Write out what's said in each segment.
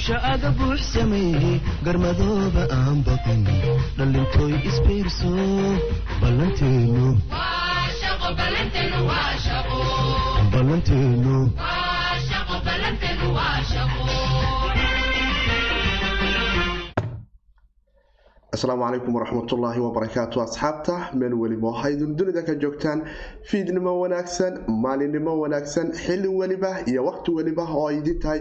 gusha aga buux sameeyey garmadooba aan baqin dhalintooy isbiirso ballanteenu ballanteenu asalaamu calaykum waraxmatullaahi wabarakaatu asxaabta meel weliba haydun dunida ka joogtaan fiidnimo wanaagsan maalinimo wanaagsan xili weliba iyo waqti weliba oo ay idin tahay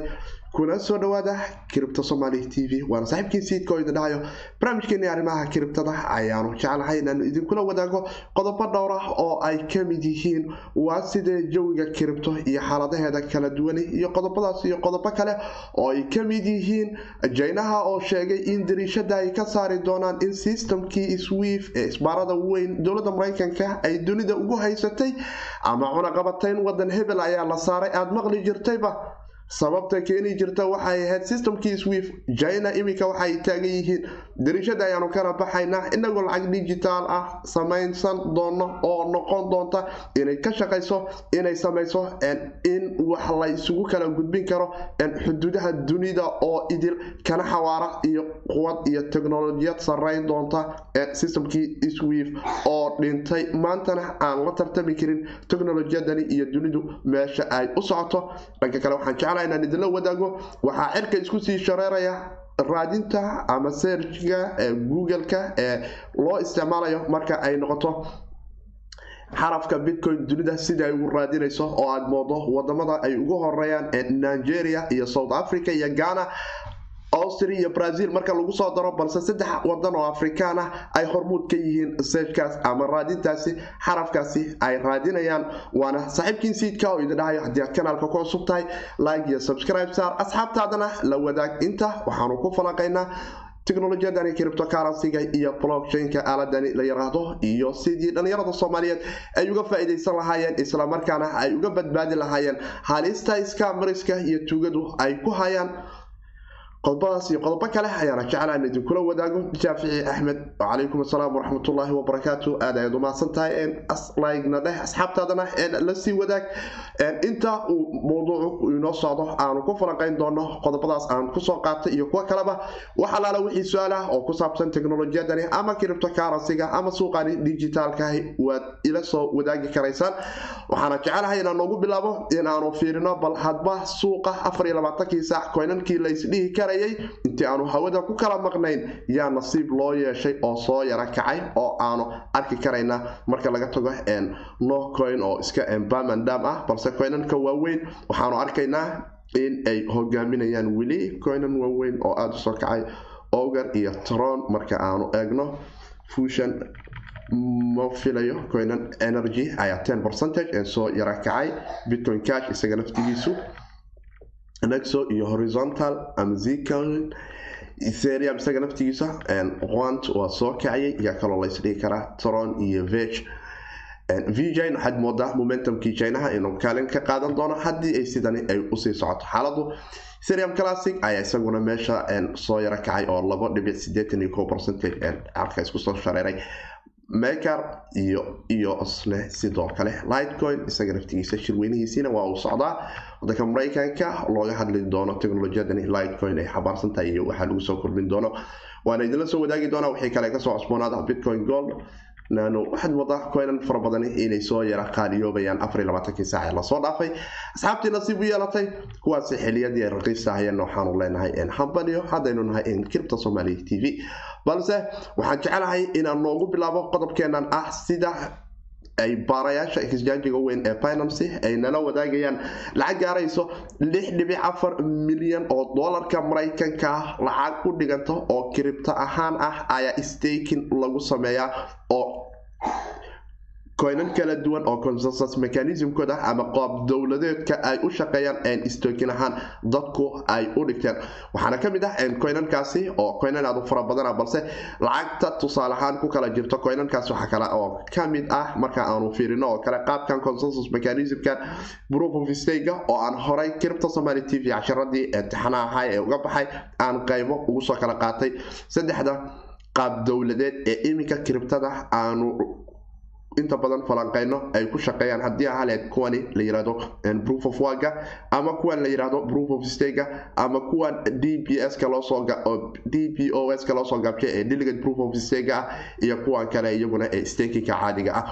kuna soo dhawaada kiribta somaali t v. Waana saaxiibkii siidka oo idin dhahayo barnaamijkeeni arrimaha kiribtada ayaanu jeclahay. Inaanu idinkula wadaago qodobo dhowr ah oo ay ka mid yihiin. Waa sidee jawiga kiribto iyo xaaladaheeda kala duwani iyo qodobadaas iyo qodobo kale oo ay ka mid yihiin. Jaynaha oo sheegay in dariishada ay ka saari doonaan in systemkii swiif ee isbaarada weyn dowladda maraykanka ay dunida ugu haysatay ama cunaqabatayn wadan hebel ayaa la saaray. Aada maqli jirtayba sababta keeni jirta waxay ahayd systemkii swift china iminka waxay taagan yihiin. Dariishada ayaanu kala baxaynaa inagoo lacag digital ah samaysan doono oo noqon doonta inay ka shaqayso inay samayso in wax la isugu kala gudbin karo xuduudaha dunida oo idil kana xawaara iyo quwad iyo teknolojiyad sarayn doonta systemkii swift oo dhintay. Maantana aan la tartami karin teknolojiyadani iyo dunidu meesha ay u socoto. Dhanka kale waxaan jeclaa inaan idinla wadaago waxaa cirka isku sii shareeraya raadinta ama searchga ee google-ka ee loo isticmaalayo marka ay noqoto xarafka bitcoin dunida sida ay ugu raadinayso oo aada moodo waddamada ay ugu horeeyaan nigeria iyo south africa iyo ghana austria iyo brazil marka lagu soo daro balse saddex wadan oo afrikaan ah ay hormuud ka yihiin seejkaas ama raadintaasi xarafkaasi ay raadinayaan. Waana saaxiibkiin siidka oo idin dhahayo haddii aad kanaalka ku cusub tahay like iyo subscribe saar asxaabtaadana la wadaag. Inta waxaanu ku falanqaynaa teknolojiyadani criptocurrencyga iyo blockchainka. Aaladani la yiraahdo iyo sidii dhalinyarada soomaaliyeed ay uga faa-iideysan lahaayeen islamarkaana ay uga badbaadi lahaayeen. Halista iskaamariska iyo tuugadu ay ku hayaan qodobadaas iyo qodobo kale ayaana jeclaan idinkula wadaago shaafici axmed. Calaykum asalaam waraxmatullaahi wabarakaatu aad ayaad umahadsan tahay. Lygna dheh asxaabtaadana la sii wadaag. Inta uu mawduucu inoo socdo aanu ku falanqayn doono qodobadaas aan ku soo qaatay iyo kuwo kaleba wax alaala wixii su'aal ah oo ku saabsan teknolojiyadani ama criptocurrencyga ama suuqani digitaalkahi waad ila soo wadaagi karaysaan. Waxaana jecelahay inaan noogu bilaabo inaanu fiirino bal hadba suuqa afar iyo labaatankii saac koynankii laysdhihi kara intii aanu hawada ku kala maqnayn yaa nasiib loo yeeshay oo soo yara kacay oo aanu arki karayna. Marka laga tago no coin oo iska bamandam ah balse coynanka waaweyn waxaanu arkaynaa in ay hogaaminayaan weli coynan waaweyn oo aada u soo kacay. Ogar iyo tron marka aanu eegno fusion ma filayo coynan energy ayaa ten percentage soo yara kacay. Bitcoin cash isaga naftigiisu nexo iyo horizontal zcon ethereum isaga naftigiisa quant waa soo kacayay yaa kaloo laysdhigi karaa tron iyo veg vjin waxaad moodaa momentumkii jinaha inuu kaalin ka qaadan doono haddii ay sidani ay u sii socoto xaaladu ethereum classic ayaa isaguna meesha soo yaro kacay oo labo dhibic sideetan iyo ko percentage halka isku soo shareeray maker iyo iyo isne sidoo kale. Lightcoin isaga naftigiisa shirweynihiisiina waa uu socdaa. Wadanka maraykanka looga hadli doono teknolojiyadani lightcoin ay xabaarsantahay iyo waxaa lagu soo kordhin doono. Waana idinla soo wadaagi doonaa wixii kale ka soo cusboonaada bitcoin gold waxaad wadaa coinan fara badan inay soo yara qaaliyoobayaan afar iyo labaatankii saac ee la soo dhaafay. Asxaabtii nasiib u yeelatay kuwaasi xiliyadii ay raqiisahayeen waxaanu leenahay hambaniyo haddaynu nahay kiribta soomaaliya t v. Balse waxaan jecelahay inaan noogu bilaabo qodobkeenan ah sida ay baarayaasha exjanjiga weyn ee binancy ay nala wadaagayaan lacag gaarayso lix dhibic afar milyan oo doolarka maraykanka lacag u dhiganta oo kiribto ahaan ah ayaa staking lagu sameeyaa oo coynan kala duwan oo consensus mechanismkooda ama qoob dowladeedka ay u shaqeeyaan stokin ahaan dadku ay u dhigteen. Waxaana ka mid ah coynankaasi oo coynan aad u fara badana balse lacagta tusaale ahaan ku kala jirto coynankaas waxa kale oo ka mid ah marka aanu fiirino oo kale qaabkan consensus mechanismkan proof of stake oo aan horay kiribta somali t v casharadii imtixaanaha ahay ee uga baxay aan qaybo ugu soo kala qaatay. Saddexda qaab dowladeed ee iminka kiribtada aanu inta badan falanqeyno ay ku shaqeeyaan haddii haleed kuwani la yiraahdo proof of waga ama kuwan la yiraahdo proof of stega ama kuwan d p s ka loosoo d p o s ka loosoo gaabshay ee delegate proof of stega ah iyo kuwan kale iyaguna ee stakinka caadiga ah.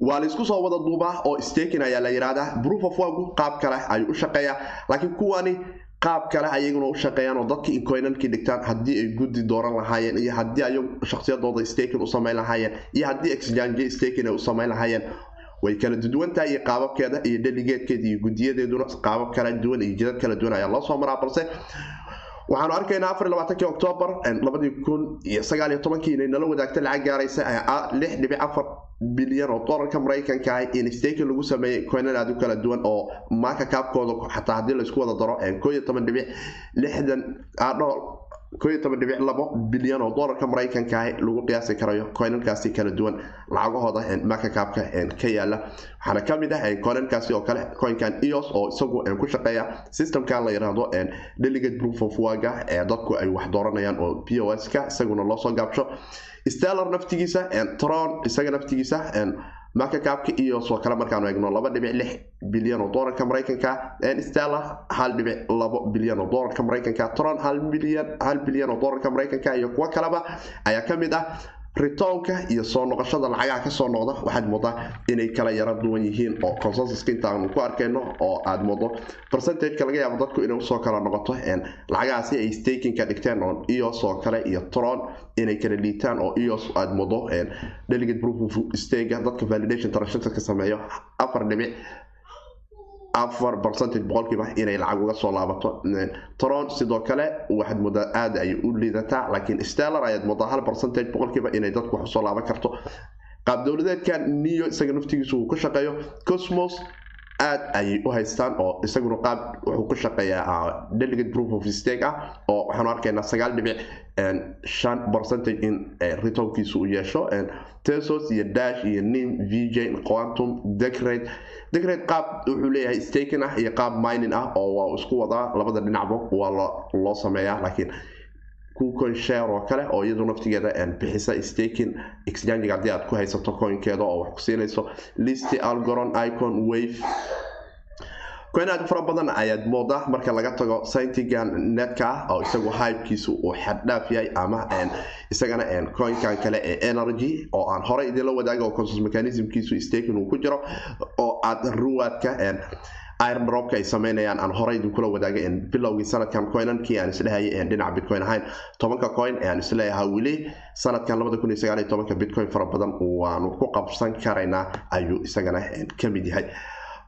Waa la isku soo wada duubaa oo stakin ayaa la yidhahdaa proof of wagu qaab kale ayuu u shaqeeyaa laakiin kuwani qaab kale ayaguna u shaqeeyaan oo dadka incoinankii dhigtaan haddii ay guddi dooran lahaayeen iyo haddii ayagu shakhsiyadooda stakin u samayn lahaayeen iyo haddii exchange stakin ay u samayn lahaayeen. Way kala duwantahay iyo qaababkeeda iyo deligeedkeeda iyo guddiyadeeduna qaabab kala duwan iyo jidad kala duwan ayaa loo soo maraa balse waxaanu arkaynaa afar labaatanki octoobar labadii kun iyo sagaal iyo tobankii inay nala wadaagta lacag gaaraysa lix dhibic afar bilyan oo dolarka maraykanka ah in stakin lagu sameeyey coinan aad u kala duwan oo maaka kaabkooda xataa haddii laysku wada daro koo iyo toban dhibic lixdan koo iyo toban dhibic labo bilyan oo dolarka maraykanka ah lagu qiyaasi karayo coinankaasi kala duwan lacagahooda maaka kaabka ka yaalla waxaana ka mid ah coinankaasi oo kale coinkan eos oo isagu ku shaqeeya systemkan la yiraahdo delegate proof of waga ee dadku ay wax dooranayaan oo p o s ka isaguna loosoo gaabsho. Stellar naftigiisa tron isaga naftigiisa marka kaabka iyo soo kale markaanu eegno laba dhibic lix bilyan oo doolarka maraykanka stellar hal dhibic labo bilyan oo doolarka maraykanka tron hal bilyan hal bilyan oo doolarka maraykanka iyo kuwo kaleba ayaa ka mid ah ritownka iyo soo noqoshada lacagaha ka soo noqda waxaad moodaa inay kala yara duwan yihiin oo consensuska intaanu ku arkayno oo aad moodo percentageka laga yaabo dadku inay u soo kala noqoto lacagahaasi ay stakinka dhigteen oo eos oo kale iyo tron inay kala liitaan oo eos aad moodo delegate proof of stega dadka validation transactionka sameeyo afar dhibic afar percentage boqolkiiba inay lacag uga soo laabato. Tron sidoo kale waxaad moodaa aada ay u liidataa laakiin stellar ayaad moodaa hal percentage boqolkiiba inay dadku wax u soo laaban karto. Qaab dowladeedka neo isaga naftigiisu uu ku shaqeeyo. Cosmos aad ayay u haystaan oo isaguna qaab wuxuu ku shaqeeyaa delegate proof of stake ah oo waxaanu arkaynaa sagaal dhibic shan percentage in retonkiisu uu yeesho tesos iyo dash iyo nim vj quantum decrate decrate qaab wuxuu leeyahay staking ah iyo qaab mining ah oo waa isku wadaa. Labada dhinacba waa loo sameeyaa laakiin kucoin share oo kale oo iyadu naftigeeda bixisa staking exchange haddii aad ku haysato coinkeeda oo wax ku siinayso. Listy algoron icon wave coin aad fara badan ayaad moodaa marka laga tago scientigan netka oo isagu hypekiisu uu xaddhaaf yahay ama isagana coinkan kale ee energy oo aan horey idinla wadaaga oo consus mechanismkiisu staking uu ku jiro oo aad ruwaadka iron ay sameynayaan aan horey idinkula wadaaga bilowgii sanadkan coinankii aan isdhehayay dhinaca bitcoin ahayn. Tobanka coin aan isleeyahaa weli sanadkan bitcoin fara badan waanu ku qabsan karaynaa ayuu isagana ka mid yahay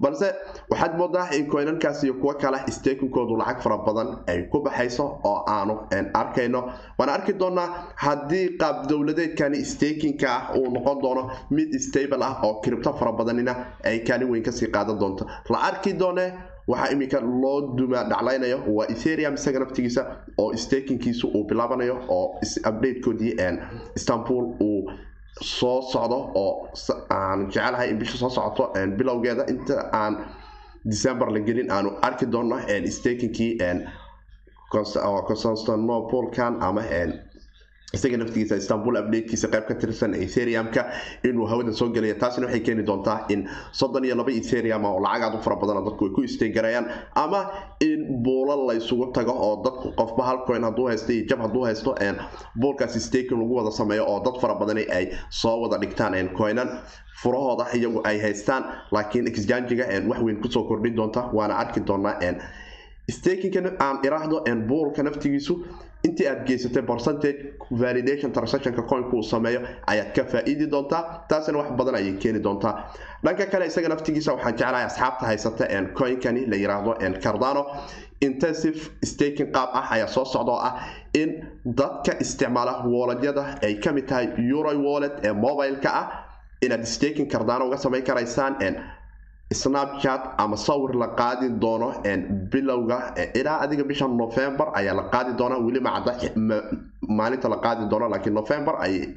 balse waxaad moodaa in coinankaas iyo kuwo kale stakinkoodu lacag fara badan ay ku baxayso oo aanu arkayno. Waana arki doonaa haddii qaab dowladeedkani stakinka ah uu noqon doono mid stable ah oo kiribto fara badanina ay kaalin weyn ka sii qaadan doonto. La arki doone waxaa iminka loo duma dhaclaynayo waa etherium isaga naftigiisa oo stakinkiisu uu bilaabanayo oo updatekoodii istanbul uu soo socdo oo aan jecelahay in bisha soo socoto bilowgeeda. Inta aan december la gelin aanu arki doono stakinkii constantinopolkan ama isaga naftigiisa istanbul updatekiisa qayb ka tirsan etheriumka inuu hawada soo gelaya taasina waxay keeni doontaa in soddon iyo laba etherium oo lacag aad u fara badan dadku ay ku isteegarayaan ama in buulal la isugu tago oo dadku qofba hal coin hadduu haysto iyo jab hadduu haysto buulkaasi staking lagu wada sameeyo oo dad fara badani ay soo wada dhigtaan coinan furahooda iyagu ay haystaan. Laakiin exchangiga wax weyn ku soo kordhin doonta waana arki doonaa stakinka aan iraahdo buulka naftigiisu intii aad geysatay percentage validation transactionka coinku uu sameeyo ayaad ka faa-iidi doontaa taasina wax badan ayay keeni doontaa dhanka kale isaga naftigiisa waxaan jeclahay asxaabta haysata coinkani la yiraahdo cardano. Intensive staking qaab ah ayaa soo socda oo ah in dadka isticmaala wooledyada ay ka mid tahay euro wallet ee mobileka ah. Inaad staking cardano uga samayn karaysaan snapchat ama sawir la qaadi doono bilowga ilaa adiga bisha november ayaa la qaadi doona weli macada maalinta la qaadi doono laakiin november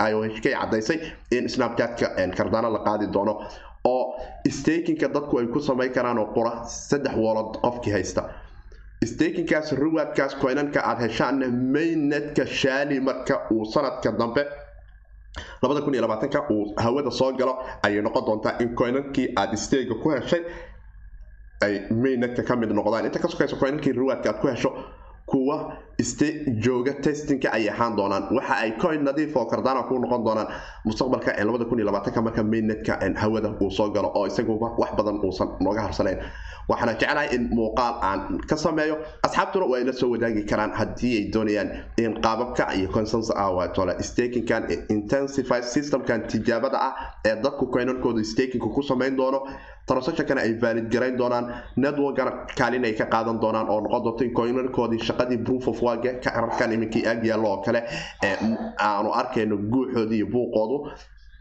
iohk cadaysay in snapchatka cardano la qaadi doono. Oo stakinka dadku ay ku samayn karaan oo qura saddex woolod qofkii haysta. Stakinkaas ruwaadkaas coinanka aad heshaan mainnetka shaali marka uu sanadka dambe ka uu hawada soo galo ayay noqon doontaa in koynankii aad isteega ku heshay ay mainnetka ka mid noqdaan. Inta ka sokaysa koynankii riwaadka aad ku hesho kuwa jooga testinka ay ahaan doonaan. Waxa ay coin nadiif oo kardana ku noqon doonaan mustaqbalka marka mainnetka hawada uu soo galo oo isaguba wax badan uusan nooga harsanayn waxaana jeclahay in muuqaal aan ka sameeyo. Asxaabtuna waa ila soo wadaagi karaan haddii ay doonayaan in qaababka iyo consensus awatole stakinkan intensified systemkan tijaabada ah ee dadku coinankooda stakinka ku samayn doono. Transactionkana ay valid garayn doonaan. Networkana kaalin ay ka qaadan doonaan oo noqon doonto in coinankoodii shaqadii proof of work ka ararkan iminkii ag yaallo oo kale aanu arkayno guuxoodii iyo buuqoodu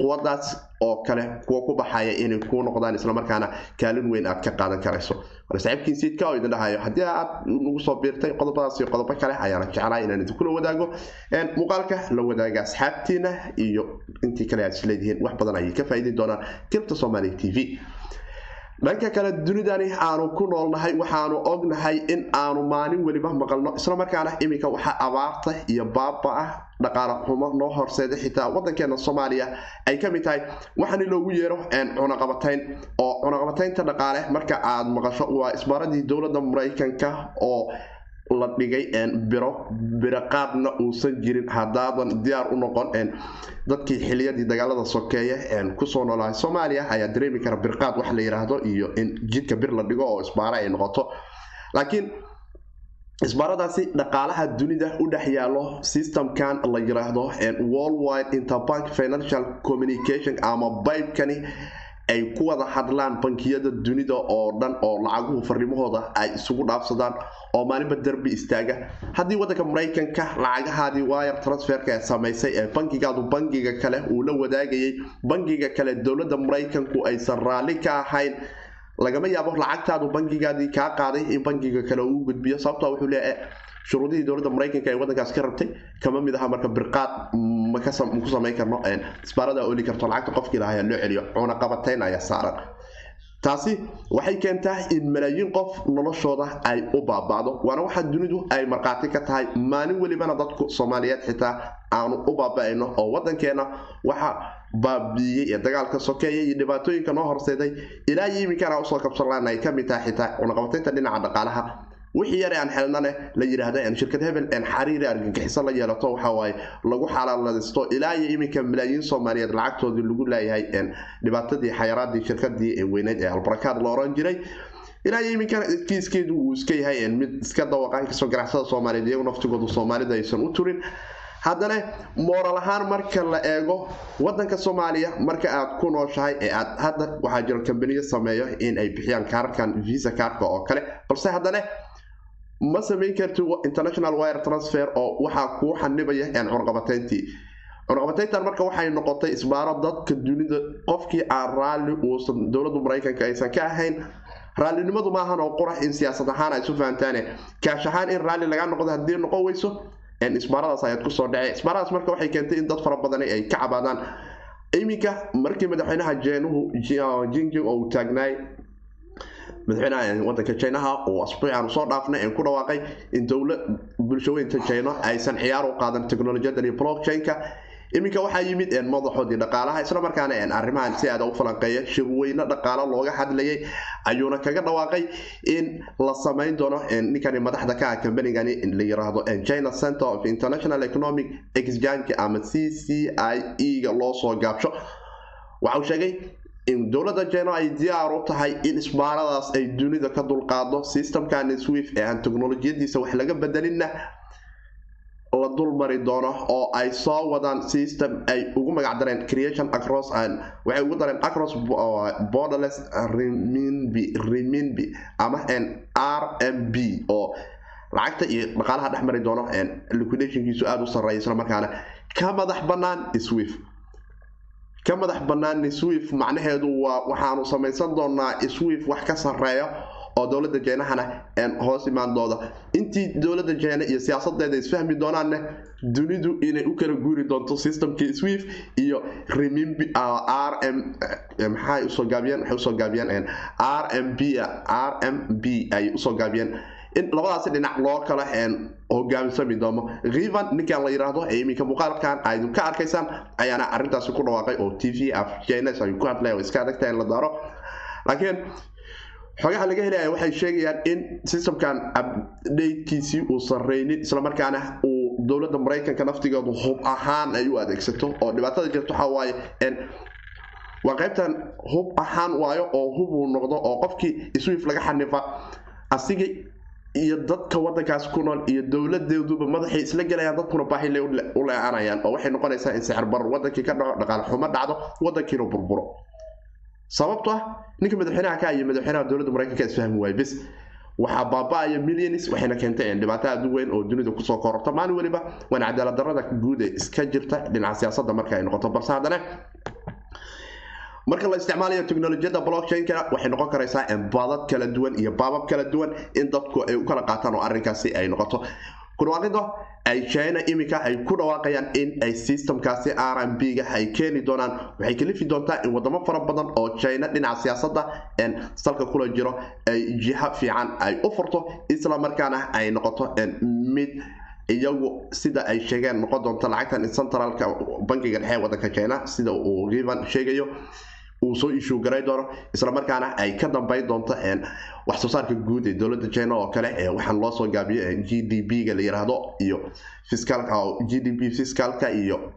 quwadaas oo kale kuwa ku baxaya inay kuu noqdaan islamarkaana kaalin weyn aad ka qaadan karayso. Marka saaxiibkiin siidka oo idin dhahayo haddii aad nagu soo biirtay qodobadaas iyo qodobo kale ayaana jeclahay inaan idinkula wadaago muuqaalka la wadaaga asxaabtiina iyo intii kale aad isleedihiin wax badan ayay ka faa'iidi doonaan kirta soomaaliya t v dhanka kale dunidani aanu ku noolnahay waxaanu ognahay in aanu maalin weliba maqalno. Islamarkaana iminka waxaa abaarta iyo baaba ah dhaqaale xumo noo horseeda xitaa wadankeena soomaaliya ay ka mid tahay. Waxaana loogu yeero cunaqabatayn oo cunaqabataynta dhaqaale marka aad maqasho waa isbaaradii dowladda maraykanka oo la dhigay biro biro qaadna uusan jirin haddaadan diyaar u noqon dadkii xiliyadii dagaalada sokeeye ku soo noolahay soomaaliya ayaa dareemi kara birqaad wax la yiraahdo iyo in jidka bir la dhigo oo isbaaro ay noqoto. Laakiin isbaaradaasi dhaqaalaha dunida u dhex yaalo systemkan la yiraahdo worldwide interbank financial communication ama bybekani ay ku wada hadlaan bankiyada dunida oo dhan oo lacaguhu farrimahooda ay isugu dhaafsadaan oo maalinba derbi istaaga. Haddii wadanka maraykanka lacagahaadii wire transferka ee samaysay ee bankigaadu bankiga kale uu la wadaagayay bankiga kale dowladda maraykanku aysan raalli ka ahayn lagama yaabo lacagtaadu bankigaadii kaa qaaday in bankiga kale uu gudbiyo. Sababto wuxuu leeyahay shuruudihii dowladda maraykanka ee wadankaas ka rabtay kama mid aha marka birqaad maku samayn karno isbaarada oli karto lacagta qofkii lahaa loo celiyo cunaqabatayn ayaa saaran. Taasi waxay keentaa in malaayiin qof noloshooda ay u baaba'do waana waxa dunidu ay markhaati ka tahay maalin welibana dadku soomaaliyeed xitaa aanu u baaba'ayno oo wadankeena waxa baabiiyey ee dagaalka sokeeya iyo dhibaatooyinka noo horseeday ilaa iyo iminkana u soo kabsanlaan ay ka mid tahay xitaa cunaqabataynta dhinaca dhaqaalaha wixii yare aan xelnane la yidhaahda shirkad hebel xariiri argagixiso la yeelato waxawaaye lagu xalaaladisto ilaa iyo iminka malaayiin soomaaliyeed lacagtoodii lagu leeyahay dhibaatadii xayaraadii shirkadii weyneyd ee albarakaad la oran jiray. Ilaa iyo iminkan kiiskeedu uu iska yahay mid iska dawaqa inkastoo ganacsada soomaaliyeed iyagu naftigoodu soomaalida aysan u turin. Haddana mooral ahaan marka la eego wadanka soomaaliya marka aad ku nooshahay ee aad hadda waxaa jiro kambaniyo sameeyo in ay bixiyaan kaarkan visa kaarka oo kale. Balse haddana ma samayn karti international wire transfer oo waxaa kuu xanibaya cunaqabatayntii cunaqabatayntan marka waxay noqotay isbaaro dadka dunida qofkii aan raalli uusan dowladda maraykanka aysan ka ahayn. Raallinimadu maahan oo qurax in siyaasad ahaan ay isu fahamtaane kaash ahaan in raalli laga noqdo haddii noqon weyso isbaaradaas ayaad ku soo dhacay. Isbaaradaas marka waxay keentay in dad fara badani ay ka cabaadaan. Iminka markii madaxweynaha jeenuhu jinjing oo uu taagnaay madaxweynaha wadanka jinaha oo asbuuci aanu soo dhaafnay aan ku dhawaaqay in dowlad bulshaweynta jino aysan ciyaar u qaadan teknolojiyadan iyo blockchain-ka. Iminka waxaa yimid madaxoodii dhaqaalaha islamarkaana arrimahan si aada u falanqeeya shirweyne dhaqaalo looga hadlayay ayuuna kaga dhawaaqay in la samayn doono ninkani madaxda ka ah kambanigani la yiraahdo china center of international economic exchange ama c c i e ga loo gaabsho. Waxa uu sheegay in dowladda jeno ay diyaar u tahay in isbaaradaas ay dunida ka dulqaado systemkan swift ee aan teknolojiyadiisa wax laga bedelinna la dulmari doono oo ay soo wadaan system ay ugu magac dareen creation across waxay ugu dareen across borderless reminbi ama r m b oo lacagta iyo dhaqaalaha dhex mari doono liquidationkiisu aada u sarreeya islamarkaana ka madax bannaan swift ka madax bannaan swift macnaheedu waa waxaanu samaysan doonaa swift wax ka sarreeya oo dowladda jeenahana hoos imaandooda. Intii dowladda jeene iyo siyaasadeeda isfahmi doonaanne dunidu inay u kala guuri doonto systemkii swift iyo remimb r m b r m b ay u soo gaabiyeen in labadaasi dhinac loo kala hogaamsami doono. Rivan ninkan la yiraahdo ee iminka muuqaalkan aydun ka arkaysaan ayaana arintaasi ku dhawaaqay oo t v afjns ay ku hadlay oo iska adagtahay in la daaro laakiin xogaha laga helaya waxay sheegayaan in systemkan updatekiisii uu sarreynin islamarkaana uu dowladda maraykanka naftigeedu hub ahaan ay u adeegsato oo dhibaatada jirta waxaa waaye waa qaybtan hub ahaan waayo oo hub uu noqdo oo qofkii swift laga xanifa asiga iyo dadka wadankaas ku nool iyo dowladeeduba madaxay isla gelayaan dadkuna baahile u le-aanayaan oo waxay noqonaysaa in sixirbar wadankii ka dhaco dhaqaal xumo dhacdo wadankiina burburo. Sababto ah ninka madaxweynaha ka iyo madaxweynaha dowladda maraykanka isfahmi waay bes. Waxaa baaba-aya millions waxayna keentay dhibaato aad u weyn oo dunida ku soo kororto maalin weliba waana cadaalad darada guud ee iska jirta dhinaca siyaasadda marka ay noqoto balse haddana marka la isticmaalayo technolojiyadda blockchain-ka waxay noqon karaysaa badad kala duwan iyo baabab kala duwan in dadku ay u kala qaataan oo arrinkaasi ay noqoto. Kudhawaaqido ay china iminka ay ku dhawaaqayaan in ay systemkaasi r m b ga ay keeni doonaan. Waxay kalifi doontaa in wadamo fara badan oo china dhinaca siyaasadda salka kula jiro ay jiha fiican ay u furto isla markaana ay noqoto mid iyagu sida ay sheegeen noqon doonto lacagtan centralka bankiga dhexe wadanka china sida uu rivan sheegayo uu soo ishuu garay doono islamarkaana ay ka dambayn doonto wax soo saarka guud ee dowladda china oo kale waxaan loo soo gaabiyo g d b ga la yiraahdo iyo g d b fiscalka iyo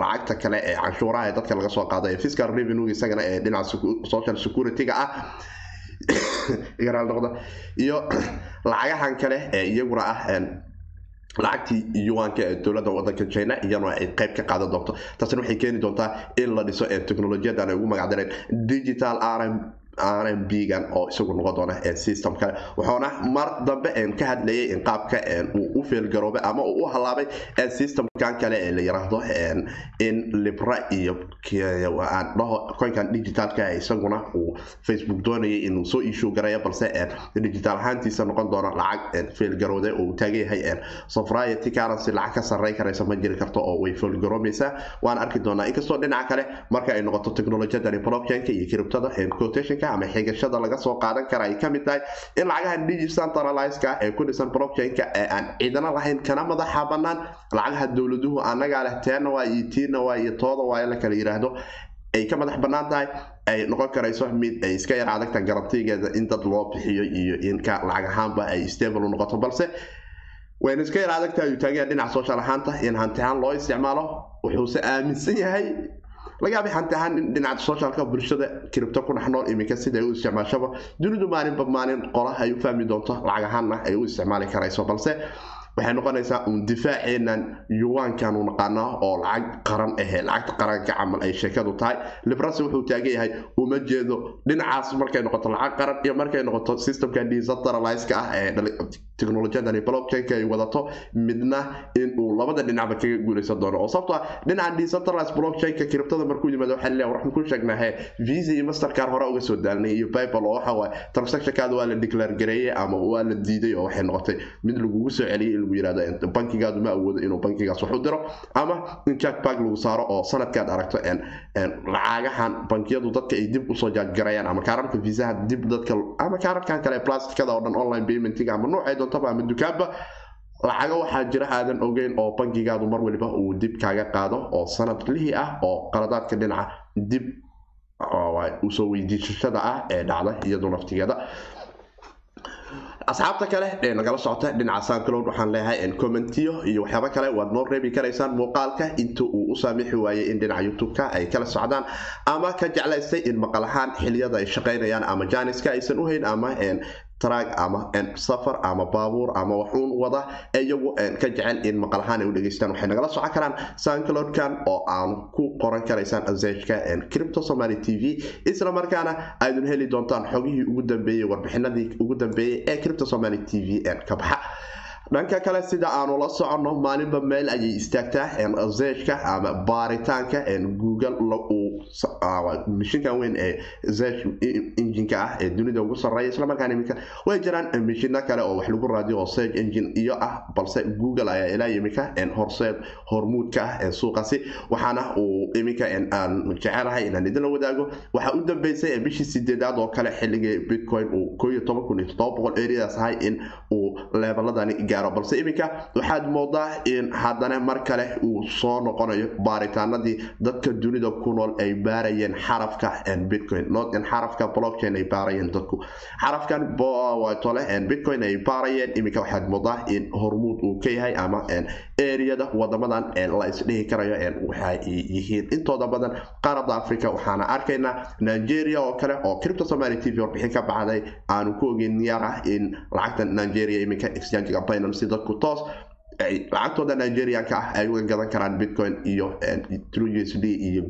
lacagta kale ee canshuuraha ee dadka laga soo qaada ee fiscal revenue isagana ee dhinaca social security-ga ah. Iyo lacagahan kale ee iyaguna ah lacagtii yuanka ee dowladda wadanka china iyana ay qayb ka qaadan doonto. Taasina waxay keeni doontaa in la dhiso teknolojiyadan ay ugu magacdareen digital rm b-gan oo isagu noqon doona system kale mar dambe ka hadlayay in qaabka uu u feelgaroobay ama uu u halaabay systemkan kale ee la yiraahdo in libra iyo dhaho koynkan digitalka isaguna uu facebook doonayay inuu soo iishuu garaya balse digital ahaantiisa noqon doona lacag feelgarowde oo uu taagan yahay sobriety currency lacag ka sarrey karaysa ma jiri karto oo way feelgaroomaysaa waan arki doonaa inkastoo dhinaca kale marka ay noqoto teknolojiyadani blockchainka iyo kiribtada quotation ama xigashada laga soo qaadan kara ay ka mid tahay in lacagaha digicentraliska ee ku dhisan blockchain-ka ee aan ciidana lahayn kana madaxa banaan lacagaha dowladuhu anagaa leh teena waa iyo tiina waa iyo tooda la kala yiraahdo ay ka madax bannaan tahay ay noqon karayso mid ay iska yar adagta garantigeeda in dad loo bixiyo iyo inka lacag ahaanba ay stable u noqoto. Balse wayna iska yar adagtahay uu taagaya dhinaca social ahaanta. In hanti loo isticmaalo wuxuuse aaminsan yahay laga yaabay hanti ahaan in dhinaca socialka bulshada kiribto ku dhex nool iminka sida ay u isticmaashaba dunidu maalinba maalin qola ay u fahmi doonto lacag ahaanna ay u isticmaali karayso balse waxay noqonaysaa uun difaaceenan yuwaankan uu naqaanaa oo lacag qaran ahe lacagta qaranka camal ay sheekadu tahay. Librasi wuxuu taagan yahay uma jeedo dhinacaas markay noqoto lacag qaran iyo markay noqoto systemka decentraliska ah ee teknolojiyadani blockchainka ay wadato midna in uu labada dhinacba kaga guulaysan doono. Oo sababto ah dhinaca decentralized blockchainka kiribtada markuu yimaado waxaa leeyahay waxaan ku sheegnahay visa iyo mastercard hore uga soo daalnay iyo paypal oo waxa waaye transactionkaada waa la declare ama waa la diiday oo waxay noqotay mid lagugu soo celiyay lagu yiraahdo bankigaadu ma awoodo inuu bankigaas wax diro ama in jackbag lagu saaro oo sanadkaad aragto lacagahan bankiyadu dadka ay dib u soo jaajgarayaan ama kaararka viisaha dib dadka ama kaararkan kale plasticada oo dhan online paymentiga ama noocay doontaba ama dukaanba lacago waxaa jira aadan ogeyn oo bankigaadu mar waliba uu dib kaaga qaado oo sanadlihii ah oo qaladaadka dhinaca dib u soo weydiisashada ah ee dhacda iyadu naftigeeda asxaabta kale nagala socota dhinaca sancloud waxaan leeyahay commentiyo iyo waxyaaba kale waad noo reebi karaysaan muuqaalka inta uu u saamixi waayey in dhinaca youtube-ka ay kala socdaan ama ka jeclaystay in maqal ahaan xiliyada ay shaqaynayaan ama jaaniska aysan u hayn ama trag ama safar ama baabuur ama waxuun wada iyagu ka jecel in maqal ahaan ay u dhegeystaan. Waxay nagala socon karaan sancloudkan oo aan ku qoran karaysaan azejka cripto somaly t v. Isla markaana aydun heli doontaan xogihii ugu dambeeyey warbixinadii ugu dambeeyey ee cripto somaly t v ka baxa dhanka kale sida aanu la soconno maalinba meel ayay istaagtaa zejka ama baaritaanka google uu mishinkan weyn ee zech injinka ah ee dunida ugu sarreeya islamarkaana iminka way jiraan mishino kale oo wax lagu raadiyo oo seg engine iyo ah balse google ayaa ilaa iminka horseed hormuudka ah ee suuqaasi. Waxaana uu iminka aan jecelahay inaan idinla wadaago. Waxaa u dambeysay bishii sideedaad oo kale xilligii bitcoin uu eriadaas ahay in uu leebaladani gaaro balse iminka waxaad moodaa in haddana mar kale uu soo noqonayo baaritaanadii dadka dunida ku nool ay baarayeen xarafka bitcoin not in xarafka blockchain ay baarayeen dadku. Xarafkan tole bitcoin ay baarayeen iminka waxaad moodaa in hormuud uu ka yahay ama eriyada wadamadan la isdhihi karayo waxay yihiin. Intooda badan qaarada africa waxaana arkaynaa nigeria oo kale oo cripto somaly t v warbixin ka baxday. Aanu ku ogeyn niyar ah in lacagta nigeria iminka exchangiga binance dadku toos lacagtooda nigerianka ah ay uga gadan karaan bitcoin iyo true u iyo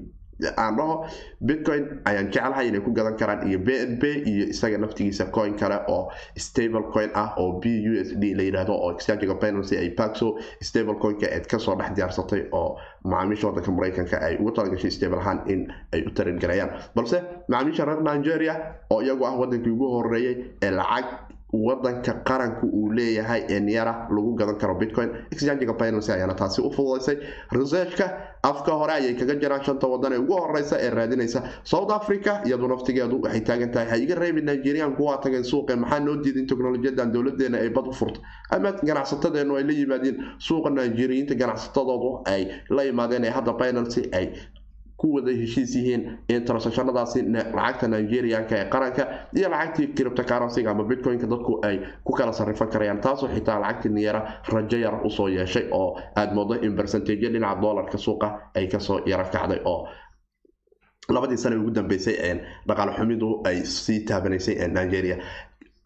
aan dhaho bitcoin ayaan jeclahay inay ku gadan karaan iyo b n b iyo isaga naftigiisa coin kale oo stable coin ah oo b u s d la yidhaahdo oo exchangiga binance ay paxo stable coinka eed ka soo dhex diyaarsatay oo macaamiisha wadanka maraykanka ay ugu talagashay stable ahaan in ay u tarin garayaan balse macaamiisha reer nigeria oo iyagu ah wadankii ugu horeeyey ee lacag wadanka qaranku uu leeyahay ee niyara lagu gadan karo bitcoin. Exchangiga binance ayaana taasi u fududaysay researchka afka hore ayay kaga jiraan shanta wadan ee ugu horeysa ee raadinaysa. South africa iyadu naftigeedu waxay taagan tahay ha iga reebi nigerian kuwaa tageen suuqeen maxaa noo diidin teknolojiyadan dowladeena ay bad u furta? Ama ganacsatadeenu ay la yimaadeen suuqa nigeriyiinta ganacsatadoodu ay la yimaadeen ee hadda binance ay ku heshiis yihiin in lacagta nigerianka ee qaranka iyo lacagtii criptocurrencyga ama bitcoinka dadku ay ku kala sarrifan karayaan taasoo xitaa lacagtii niyara rajo yar u soo yeeshay oo aad moodo in bercentage dhinaca doolarka suuqa ay ka soo yara kacday oo labadii sane ugu dambeysay dhaqaale xumidu ay sii taabanaysay nigeria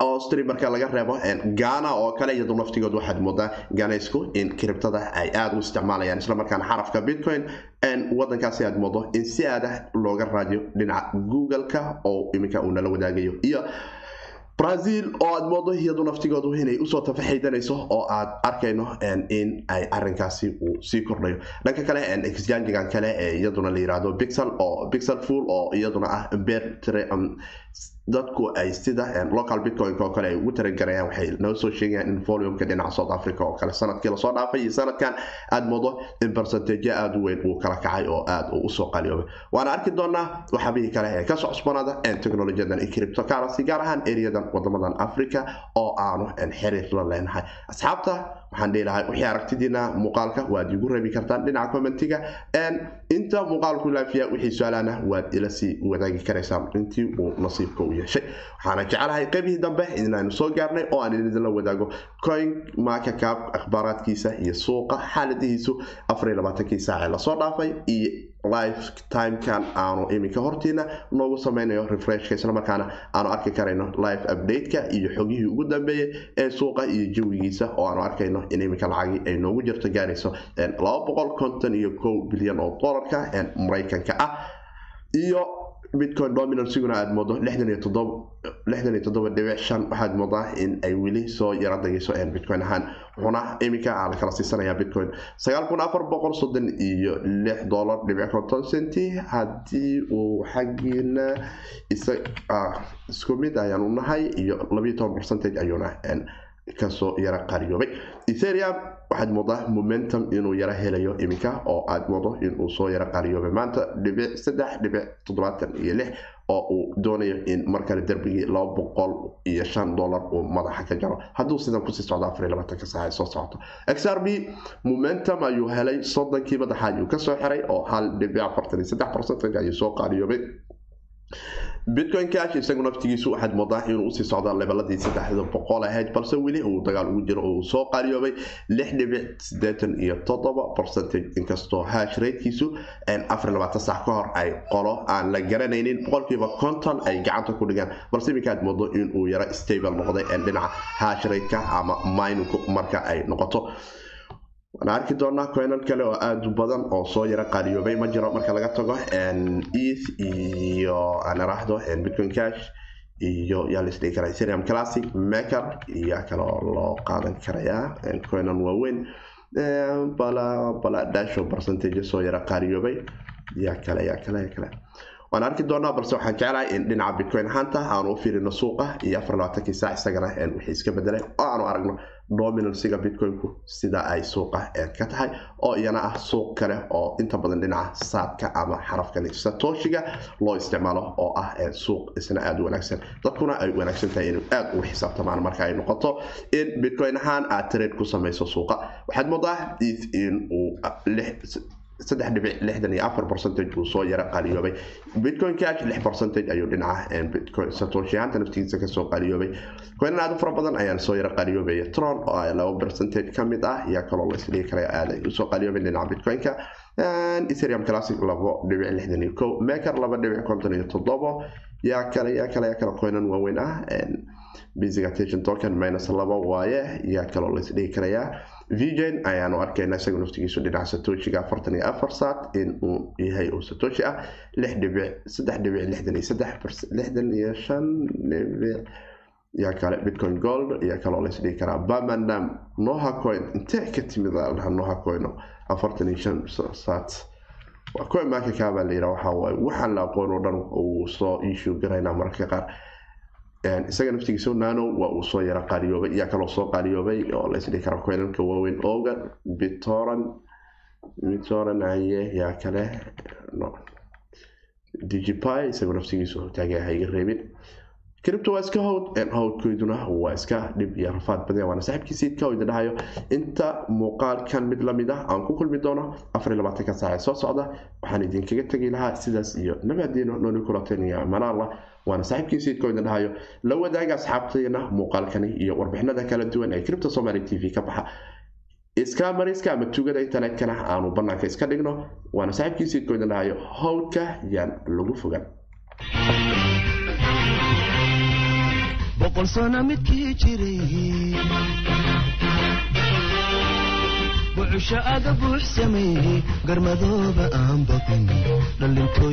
austri marka laga reebo gana oo kale iyadu naftigood waxaad moodaa ganaysku in kiribtada ay aada u isticmaalayaan islamarkaana xarafka bitcoin wadankaasi aad moodo in si aada looga raadiyo dhinaca google-ka oo iminka uu nala wadaagayo. Iyo brazil oo aad moodo iyadu naftigoodu inay u soo tafaxaydanayso oo aad arkayno in ay arinkaasi uu sii kordhayo. Dhanka kale exchangigan kale ee iyaduna la yiraahdo bixel oo bixel full oo iyaduna ah bertre dadku ay sida local bitcoin oo kale ay ugu talagarayaan waxay noo soo sheegayaan in volumka dhinaca south africa oo kale sannadkii la soo dhaafay iyo sanadkan aad moodo in percentage aada u weyn uu kala kacay oo aada u soo qaliyoobay. Waana arki doonaa waxaabihii kale ee ka soo cusbanaada technologiyadan iyo criptocurrency gaar ahaan areadan wadamadan africa oo aanu xiriir la leenahay. Asxaabta waxaan dhihi lahay aragtidiina muuqaalka waad igu reebi kartaan. Dhinaca commentiga inta muuqaalku laafiya wixii su'aalana waad ila sii wadaagi karaysaan. Intii uu nasiibka u yeeshay. Waxaana jecelahay qaybihii dambe inaanu soo gaarnay oo aan idinla wadaago. Coin marka cap akhbaaraadkiisa iyo suuqa xaaladihiisu afar iyo labaatankii saace la soo dhaafay iyo live timekan aanu iminka hortiina noogu sameynayo refreshka islamarkaana aanu arki karayno live update-ka iyo xogihii ugu dambeeyey ee suuqa iyo jawigiisa oo aanu arkayno in iminka lacagii ay noogu jirto gaarayso iyo kow bilyan oo dolarka maraykanka ah. Iyo bitcoin dominansiguna aad moodo waxaad moodaa in ay weli soo yara dagayso bitcoin ahaan wuxuuna iminka la kala siisanaya bitcoin. Iyo lix dolar dhibic konton centi haddii uu xaggiina isku mid ayaanu nahay iyo labayo toban percentage ayuuna ka soo yara qariyoobay etherium waxaad moodaa momentum inuu yara helayo iminka oo aad moodo inuu soo yara qariyoobay maanta dhibic saddex dhibic toddobaatan iyo lix oo uu doonayo in mar kale derbigii laba boqol iyo shan dollar uu madaxa ka jaro hadduu sidan ku sii socdo afar labaatanka saac soo socoto xrb momentum ayuu helay soddonkii madaxa ayuu ka soo xiray oo hal dhibic afartan iyo saddex percentage ayuu soo qaariyoobay bitcoin cash isagu naftigiisu waxaad moodaa inuu u sii socda lebeladii saddexda boqol ahayd balse weli uu dagaal ugu jiro oo uu soo qaaliyoobay lix dhibic sideetan iyo toddoba percentage. Inkastoo hash ratekiisu afar labaatan sac ka hor ay qolo aan la garanaynin boqolkiiba konton ay gacanta ku dhigaan. Balse iminka moodo inuu yaro stable noqday dhinaca hash rateka ama mininku marka ay noqoto waan arki doonaa coinan kale oo aada u badan oo soo yaro qaaliyoobay ma jiro marka laga tago eth iyo aan iraahdo bitcoin cash iyo yaa la isdhigi karaa ethereum classic maker kale oo loo qaadan karayaa coinan waaweyn bala bala dasho percentage soo yaro qaaliyoobay yaa kale yaa kale yaa kale waan arki doonaa balse waxaan jeclahay in dhinaca bitcoin ahaanta aanu u fiirino suuqa iyo afar labaatankii saac isagana wixii iska bedelay oo aanu aragno dominansiga bitcoinku sida ay suuqa ka tahay oo iyana ah suuq kale oo inta badan dhinaca saadka ama xarafkani satoshiga loo isticmaalo oo ah suuq isna aada wanaagsan. Dadkuna ay wanaagsan tahay inuu aada ugu xisaabtamaan marka ay noqoto in bitcoin ahaan aad trade ku samayso suuqa. Waxaad moodaa in uu saddex dhibic lixdan iyo afar percentage uu soo yaro qaliyoobay bitcoin cash lix percentage ayuu dhinaca bitcoin satoshi ahaanta naftigiisa ka soo qaliyoobay coinan aada u fara badan ayaan soo yaro qaliyoobaya tron oo laba percentage ka mid ah yaa kaloo laisdhigi kara aada u soo qaliyoobay dhinaca bitcoinka. Ethereum classic labo dhibic lixdan iyo kow. Maker laba dhibic konton iyo toddobo. Yaa kale yaa kale yaa kale coinan waaweyn ah. Attention token minus laba waaye yaa kaloo laisdhigi karayaa vgen ayaanu arkayna isaga naftigiisu dhinaca iyo afar saat in uu yahay uu satoshi ah iyo iyo kale bitcoin gold yaa kaloo laisdhigi karaa bamandam noha coin intee ka timid dhaha noha coino afartan iyo shan saat. Waa coin marka kaabaa la yidhaha waxaa waaye waxaan la aqoon oo dhan uu soo issue garaynaa mararka qaar isaga naftigiisa nano waa uu soo yaro qaaliyoobay yaa kaloo soo qaaliyoobay oo laisdhihi kara coinanka waaweyn oga bitoran bitoran aye yaa kale no. Digipy isagoo naftigiisu taagay ha iga reebin. Cripto waa iska howd howdkoyduna waa iska dhib iyo rafaad badan waana saaxiibkii siidka oo idin dhahayo. Inta muuqaalkan mid la mid ah aan ku kulmi doono afar iyo labaatanka saac ee soo socda waxaan idinkaga tegi lahaa sidaas iyo nabaadiino nooli amanaalla waana saaxiibkii siidka oo idin dhahayo la wadaaga asxaabteena muuqaalkani iyo warbixinada kala duwan ee cripto somaly t v ka baxa. Iska mariska ama tugada internetkana aanu banaanka iska dhigno. Waana saaxiibkii siidka oo idin dhahayo howdka yaan lagu fogan